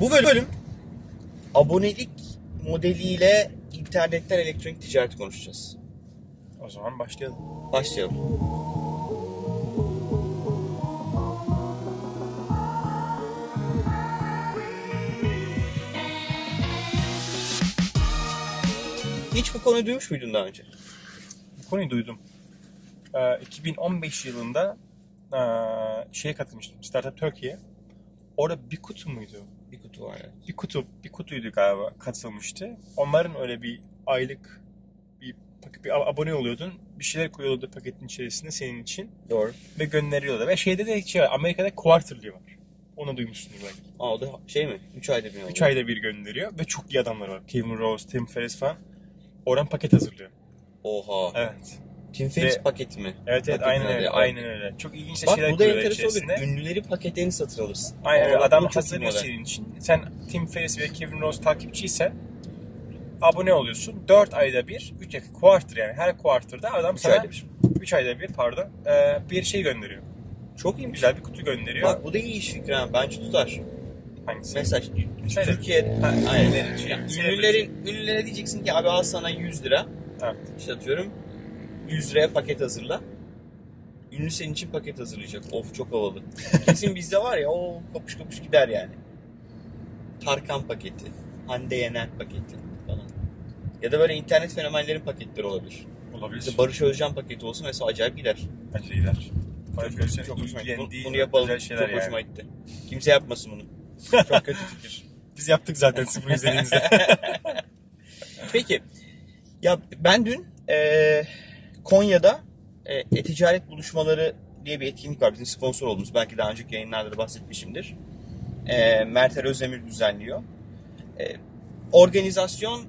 Bu bölüm abonelik modeliyle internetten elektronik ticaret konuşacağız. O zaman başlayalım. Başlayalım. Hiç bu konuyu duymuş muydun daha önce? Bu konuyu duydum. Ee, 2015 yılında ee, şeye katılmıştım. Startup Turkey'ye. Orada bir kutu muydu? Bir kutu var yani. Bir kutu, bir kutuydu galiba katılmıştı. Onların öyle bir aylık bir, bir abone oluyordun. Bir şeyler koyuyordu paketin içerisinde senin için Doğru. ve gönderiyordu. Ve şeyde de şey var, Amerika'da quarterly var. Onu duymuşsunuz belki. Aa o da şey mi? 3 ayda bir mi 3 oluyor? ayda bir gönderiyor ve çok iyi adamlar var. Kevin Rose, Tim Ferriss falan. Oradan paket hazırlıyor. Oha. Evet. Tim Ferriss Ve- paketi mi? Evet evet aynen öyle. Aynen öyle. Çok ilginç de Bak şeyler bu da koyuyorlar enteresan olur. içerisine. Ünlüleri paketlerini satın alırsın. Aynen öyle. Adam bu çok iyi hazırlıyor senin için. Sen Tim Ferriss ve Kevin Rose takipçiyse abone oluyorsun. 4 ayda bir, 3 quarter yani her quarter'da adam Üç sana ayda bir. 3 ayda bir pardon e, bir şey gönderiyor. Çok iyiymiş. Güzel bir kutu gönderiyor. Bak bu da iyi iş fikri ha. Bence tutar. Hangisi? Mesaj. Söyle. Türkiye'de Ha, aynen. Yani Celebrity. ünlülerin, ünlülere diyeceksin ki abi al sana 100 lira. Evet. İşte atıyorum 100 liraya paket hazırla. Ünlü senin için paket hazırlayacak. Of çok havalı. Kesin bizde var ya o kapış kapış gider yani. Tarkan paketi. Hande Yener paketi falan. Ya da böyle internet fenomenlerin paketleri olabilir. Olabilir. Mesela Barış Özcan paketi olsun mesela acayip gider. Bence de gider. Barış Çok, Özcan'ın çok hoşuma gitti. Bunu, bunu yapalım. Çok yani. hoşuma gitti. Kimse yapmasın bunu. Çok kötü fikir. Biz yaptık zaten sıfır izlediğimizde. Peki. Ya ben dün e, Konya'da e, e-ticaret buluşmaları diye bir etkinlik var. Bizim sponsor olduğumuz. Belki daha önceki yayınlarda da bahsetmişimdir. E, Mertel Özdemir düzenliyor. E, organizasyon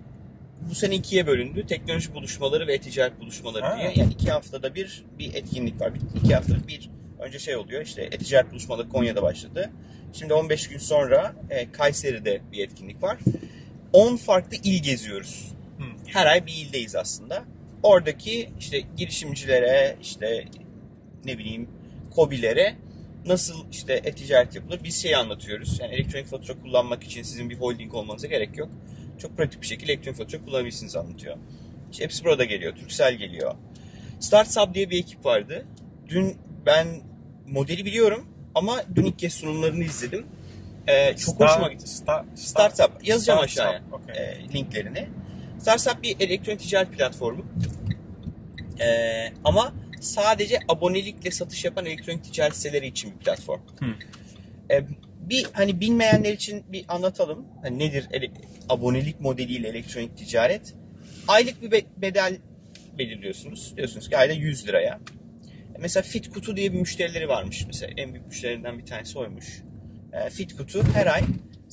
bu sene ikiye bölündü. Teknoloji buluşmaları ve e-ticaret buluşmaları Ha. diye. Yani iki haftada bir bir etkinlik var. Bir, iki haftada bir önce şey oluyor işte e-ticaret buluşmaları Konya'da başladı. Şimdi 15 gün sonra e, Kayseri'de bir etkinlik var. 10 farklı il geziyoruz. Her ay bir ildeyiz aslında. Oradaki işte girişimcilere, işte ne bileyim kobilere nasıl işte e-ticaret yapılır biz şeyi anlatıyoruz. Yani elektronik fatura kullanmak için sizin bir holding olmanıza gerek yok. Çok pratik bir şekilde elektronik fatura kullanabilirsiniz anlatıyor. İşte hepsi burada geliyor. Turkcell geliyor. StartSub diye bir ekip vardı. Dün ben modeli biliyorum ama dün ilk kez sunumlarını izledim. Ee, çok Star- hoşuma gitti. Star, Startup. Yazacağım Startup, aşağıya okey. e, linklerini. Startup bir elektronik ticaret platformu. E, ama sadece abonelikle satış yapan elektronik ticaret siteleri için bir platform. Hı. E, bir hani bilmeyenler için bir anlatalım. Hani nedir ele- abonelik modeliyle elektronik ticaret? Aylık bir be- bedel belirliyorsunuz. Diyorsunuz ki ayda 100 liraya. Mesela Fit Kutu diye bir müşterileri varmış. Mesela en büyük müşterilerinden bir tanesi oymuş. E, Fit Kutu her ay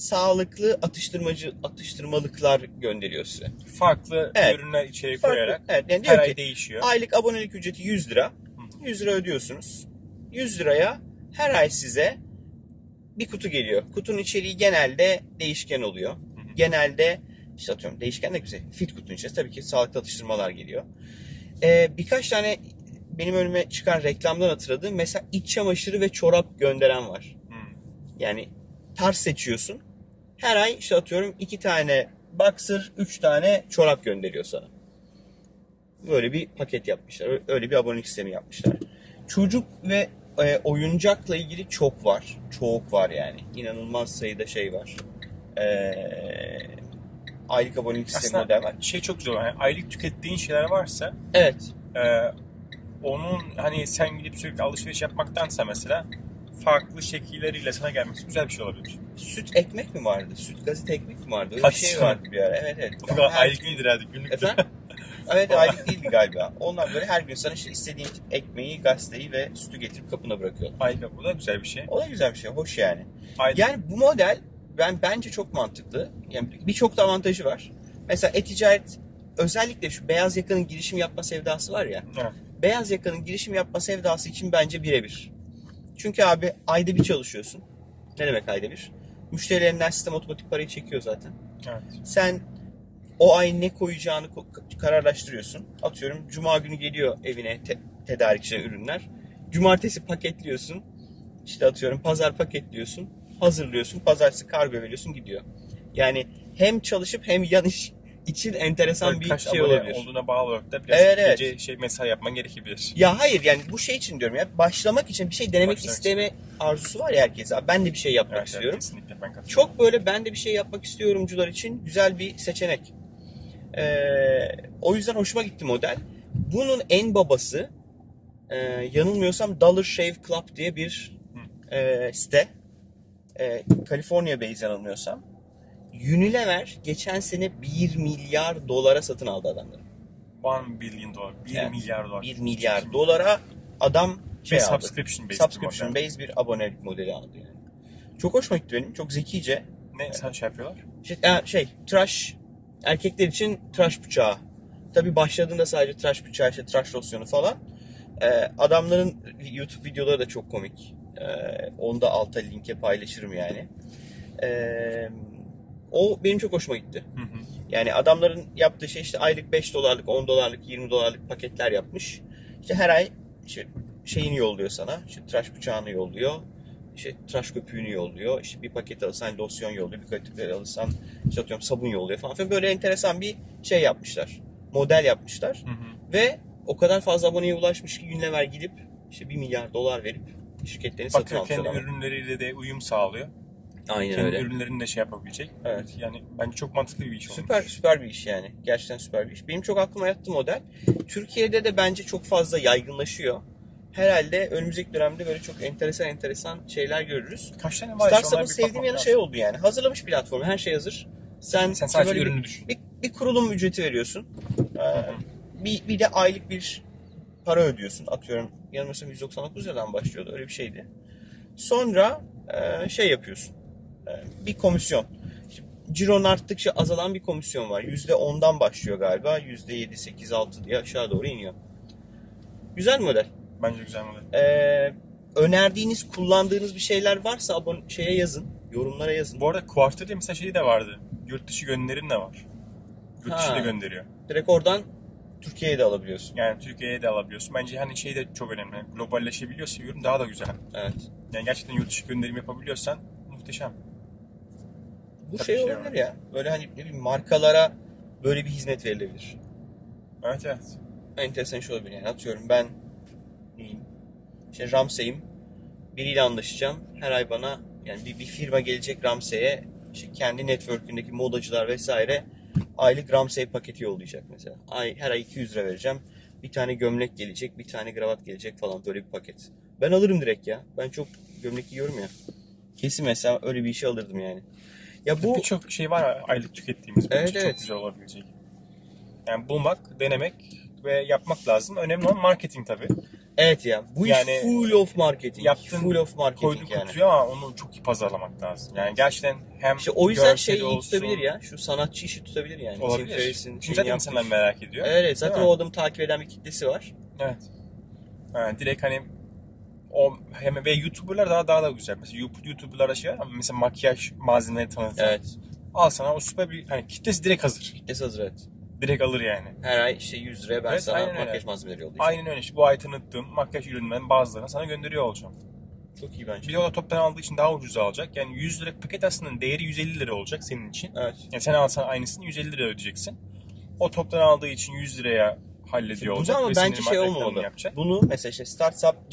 sağlıklı atıştırmacı atıştırmalıklar gönderiyor size. Farklı Evet. ürünler içeri Farklı- koyarak evet, yani diyor her ki ay değişiyor. aylık abonelik ücreti 100 lira. Hı. 100 lira ödüyorsunuz. 100 liraya her ay size bir kutu geliyor. Kutunun içeriği genelde değişken oluyor. hı. Genelde işte atıyorum değişken de güzel. Fit kutunun içerisinde tabii ki sağlıklı atıştırmalar geliyor. Ee, birkaç tane benim önüme çıkan reklamdan hatırladığım mesela iç çamaşırı ve çorap gönderen var. Hı. Yani tarz seçiyorsun. Her ay işte atıyorum iki tane boxer, üç tane çorap gönderiyor sana. Böyle bir paket yapmışlar. Öyle bir abonelik sistemi yapmışlar. Çocuk ve e, oyuncakla ilgili çok var. Çok var yani. İnanılmaz sayıda şey var. Ee, aylık abonelik sistemi model var. şey çok güzel. Yani aylık tükettiğin şeyler varsa Evet. e, onun hani sen gidip sürekli alışveriş yapmaktansa mesela farklı şekilleriyle sana gelmesi güzel bir şey olabilir. Süt ekmek mi vardı? Süt gazete ekmek mi vardı? Öyle bir Hadi şey vardı bir ara. Evet evet. Kadar Her- aylık değildir herhalde günlük. Efendim? Evet aylık değildi galiba. Onlar böyle her gün sana işte istediğin tip ekmeği, gazeteyi ve sütü getirip kapına bırakıyorlar. Aylık bu da güzel bir şey. O da güzel bir şey, hoş yani. Aylık Yani bu model ben bence çok mantıklı. Yani birçok da avantajı var. Mesela e-ticaret özellikle şu beyaz yakanın girişim yapma sevdası var ya. Evet. Beyaz yakanın girişim yapma sevdası için bence birebir. Çünkü abi ayda bir çalışıyorsun. Ne demek ayda bir? Müşterilerinden sistem otomatik parayı çekiyor zaten. Evet. Sen o ay ne koyacağını ko- kararlaştırıyorsun. Atıyorum cuma günü geliyor evine te- tedarikçi ürünler. Cumartesi paketliyorsun. İşte atıyorum pazar paketliyorsun. hazırlıyorsun. Pazartesi kargo veriyorsun gidiyor. Yani hem çalışıp hem yan iş için enteresan bir Kaç şey abone olabilir. olduğuna bağlı olarak da biraz Evet, evet. gece şey mesai yapman gerekebilir. Ya hayır yani bu şey için diyorum ya başlamak için bir şey denemek Başlamak isteme arzusu var ya herkese. Ben de bir şey yapmak Evet, evet, istiyorum. kesinlikle ben. Çok böyle ben de bir şey yapmak istiyorumcular için güzel bir seçenek. Ee, o yüzden hoşuma gitti model. Bunun en babası e, yanılmıyorsam Dollar Shave Club diye bir e, site. E, California based yanılmıyorsam. Unilever geçen sene 1 milyar dolara satın aldı adamları. 1 billion dolar. 1 Evet. milyar dolar. 1 milyar dolara adam şey aldı. subscription based. Subscription based bir abonelik modeli aldı yani. Çok hoşuma gitti benim. Çok zekice. Ne sen şey yapıyorlar? Şey, e, şey tıraş erkekler için tıraş bıçağı. Tabi başladığında sadece tıraş bıçağı işte tıraş losyonu falan. E, adamların YouTube videoları da çok komik. E, onu da alta linke paylaşırım yani. E, o benim çok hoşuma gitti. Hı hı. Yani adamların yaptığı şey işte aylık 5 dolarlık, 10 dolarlık, 20 dolarlık paketler yapmış. İşte her ay işte şeyini yolluyor sana. İşte tıraş bıçağını yolluyor. İşte tıraş köpüğünü yolluyor. İşte bir paket alırsan losyon yolluyor. Bir paket alırsan işte atıyorum sabun yolluyor falan. filan. Böyle enteresan bir şey yapmışlar. Model yapmışlar. Hı hı. Ve o kadar fazla aboneye ulaşmış ki Unilever gidip işte 1 milyar dolar verip şirketlerini satın Bakıyor almışlar. kendi ürünleriyle de uyum sağlıyor. Aynen Kendi öyle. ürünlerini de şey yapabilecek. Evet. Yani bence çok mantıklı bir iş olmuş. Süper süper bir iş yani. Gerçekten süper bir iş. Benim çok aklıma yattı model. Türkiye'de de bence çok fazla yaygınlaşıyor. Herhalde önümüzdeki dönemde böyle çok enteresan enteresan şeyler görürüz. Kaç tane var? bir sevdiğim yanı şey oldu yani. Hazırlamış platformu. Her şey hazır. Sen, Sen sadece böyle bir- ürünü düşün. bir, bir kurulum ücreti veriyorsun. Ee, bir, bir de aylık bir para ödüyorsun. Atıyorum yanılmıyorsam 199 liradan başlıyordu. Öyle bir şeydi. Sonra e, şey yapıyorsun. Bir komisyon. Ciron arttıkça azalan bir komisyon var. %10'dan başlıyor galiba. %7, 8, 6 diye aşağı doğru iniyor. Güzel model. Bence güzel model. Ee, önerdiğiniz, kullandığınız bir şeyler varsa abone şeye yazın. Yorumlara yazın. Bu arada Quarter'da mesela şey de vardı. Yurt dışı gönderim de var. Yurt dışı da gönderiyor. Direkt oradan Türkiye'ye de alabiliyorsun. Yani Türkiye'ye de alabiliyorsun. Bence hani şey de çok önemli. Globalleşebiliyorsa ürün daha da güzel. Evet. Yani gerçekten yurt dışı gönderim yapabiliyorsan muhteşem. Bu Tabii şey şey olabilir var. ya. Böyle hani ne bileyim markalara böyle bir hizmet verilebilir. Evet evet. Enteresan şey olabilir yani. Atıyorum ben neyim? İşte Ramsey'im. Biriyle anlaşacağım. Her ay bana yani bir, bir firma gelecek Ramsey'e işte kendi network'ündeki modacılar vesaire aylık Ramsey paketi yollayacak mesela. Ay, her ay 200 lira vereceğim. Bir tane gömlek gelecek, bir tane kravat gelecek falan böyle bir paket. Ben alırım direkt ya. Ben çok gömlek giyiyorum ya. Kesin mesela öyle bir işe alırdım yani. Ya bu Birçok şey var aylık tükettiğimiz. Bence Evet, çok evet. güzel olabilecek. Yani bulmak, denemek ve yapmak lazım. Önemli olan marketing tabii. evet ya. Bu Yani iş full of marketing. yaptın, full of marketing Koydun yani. kutuya ama onu çok iyi pazarlamak lazım. Yani gerçekten hem İşte o yüzden şey iyi olsun, tutabilir ya. Şu sanatçı işi tutabilir yani. Olabilir. Ferriss'in Çünkü zaten insanlar merak ediyor. Evet zaten o adamı takip eden bir kitlesi var. Evet. Yani direkt hani o hem ve YouTuber'lar daha daha da güzel. Mesela You- YouTuber'lara şey ama mesela makyaj malzemeleri tanıtan. Evet. Al sana o süper bir hani kitlesi direkt hazır. Kitlesi hazır evet. Direkt alır yani. Her ay işte 100 liraya ben Evet, sana öyle. makyaj malzemeleri yollayacağım. Aynen öyle işte bu ay tanıttığım makyaj ürünlerinden bazılarını sana gönderiyor olacağım. Çok iyi bence. Bir de o da toptan aldığı için daha ucuz alacak. Yani 100 lira paket aslında değeri 150 lira olacak senin için. Evet. Yani sen alsan aynısını 150 lira ödeyeceksin. O toptan aldığı için 100 liraya hallediyor Bu olacak. ama ve bence şey olmamalı. Yapacak. Bunu mesela işte startup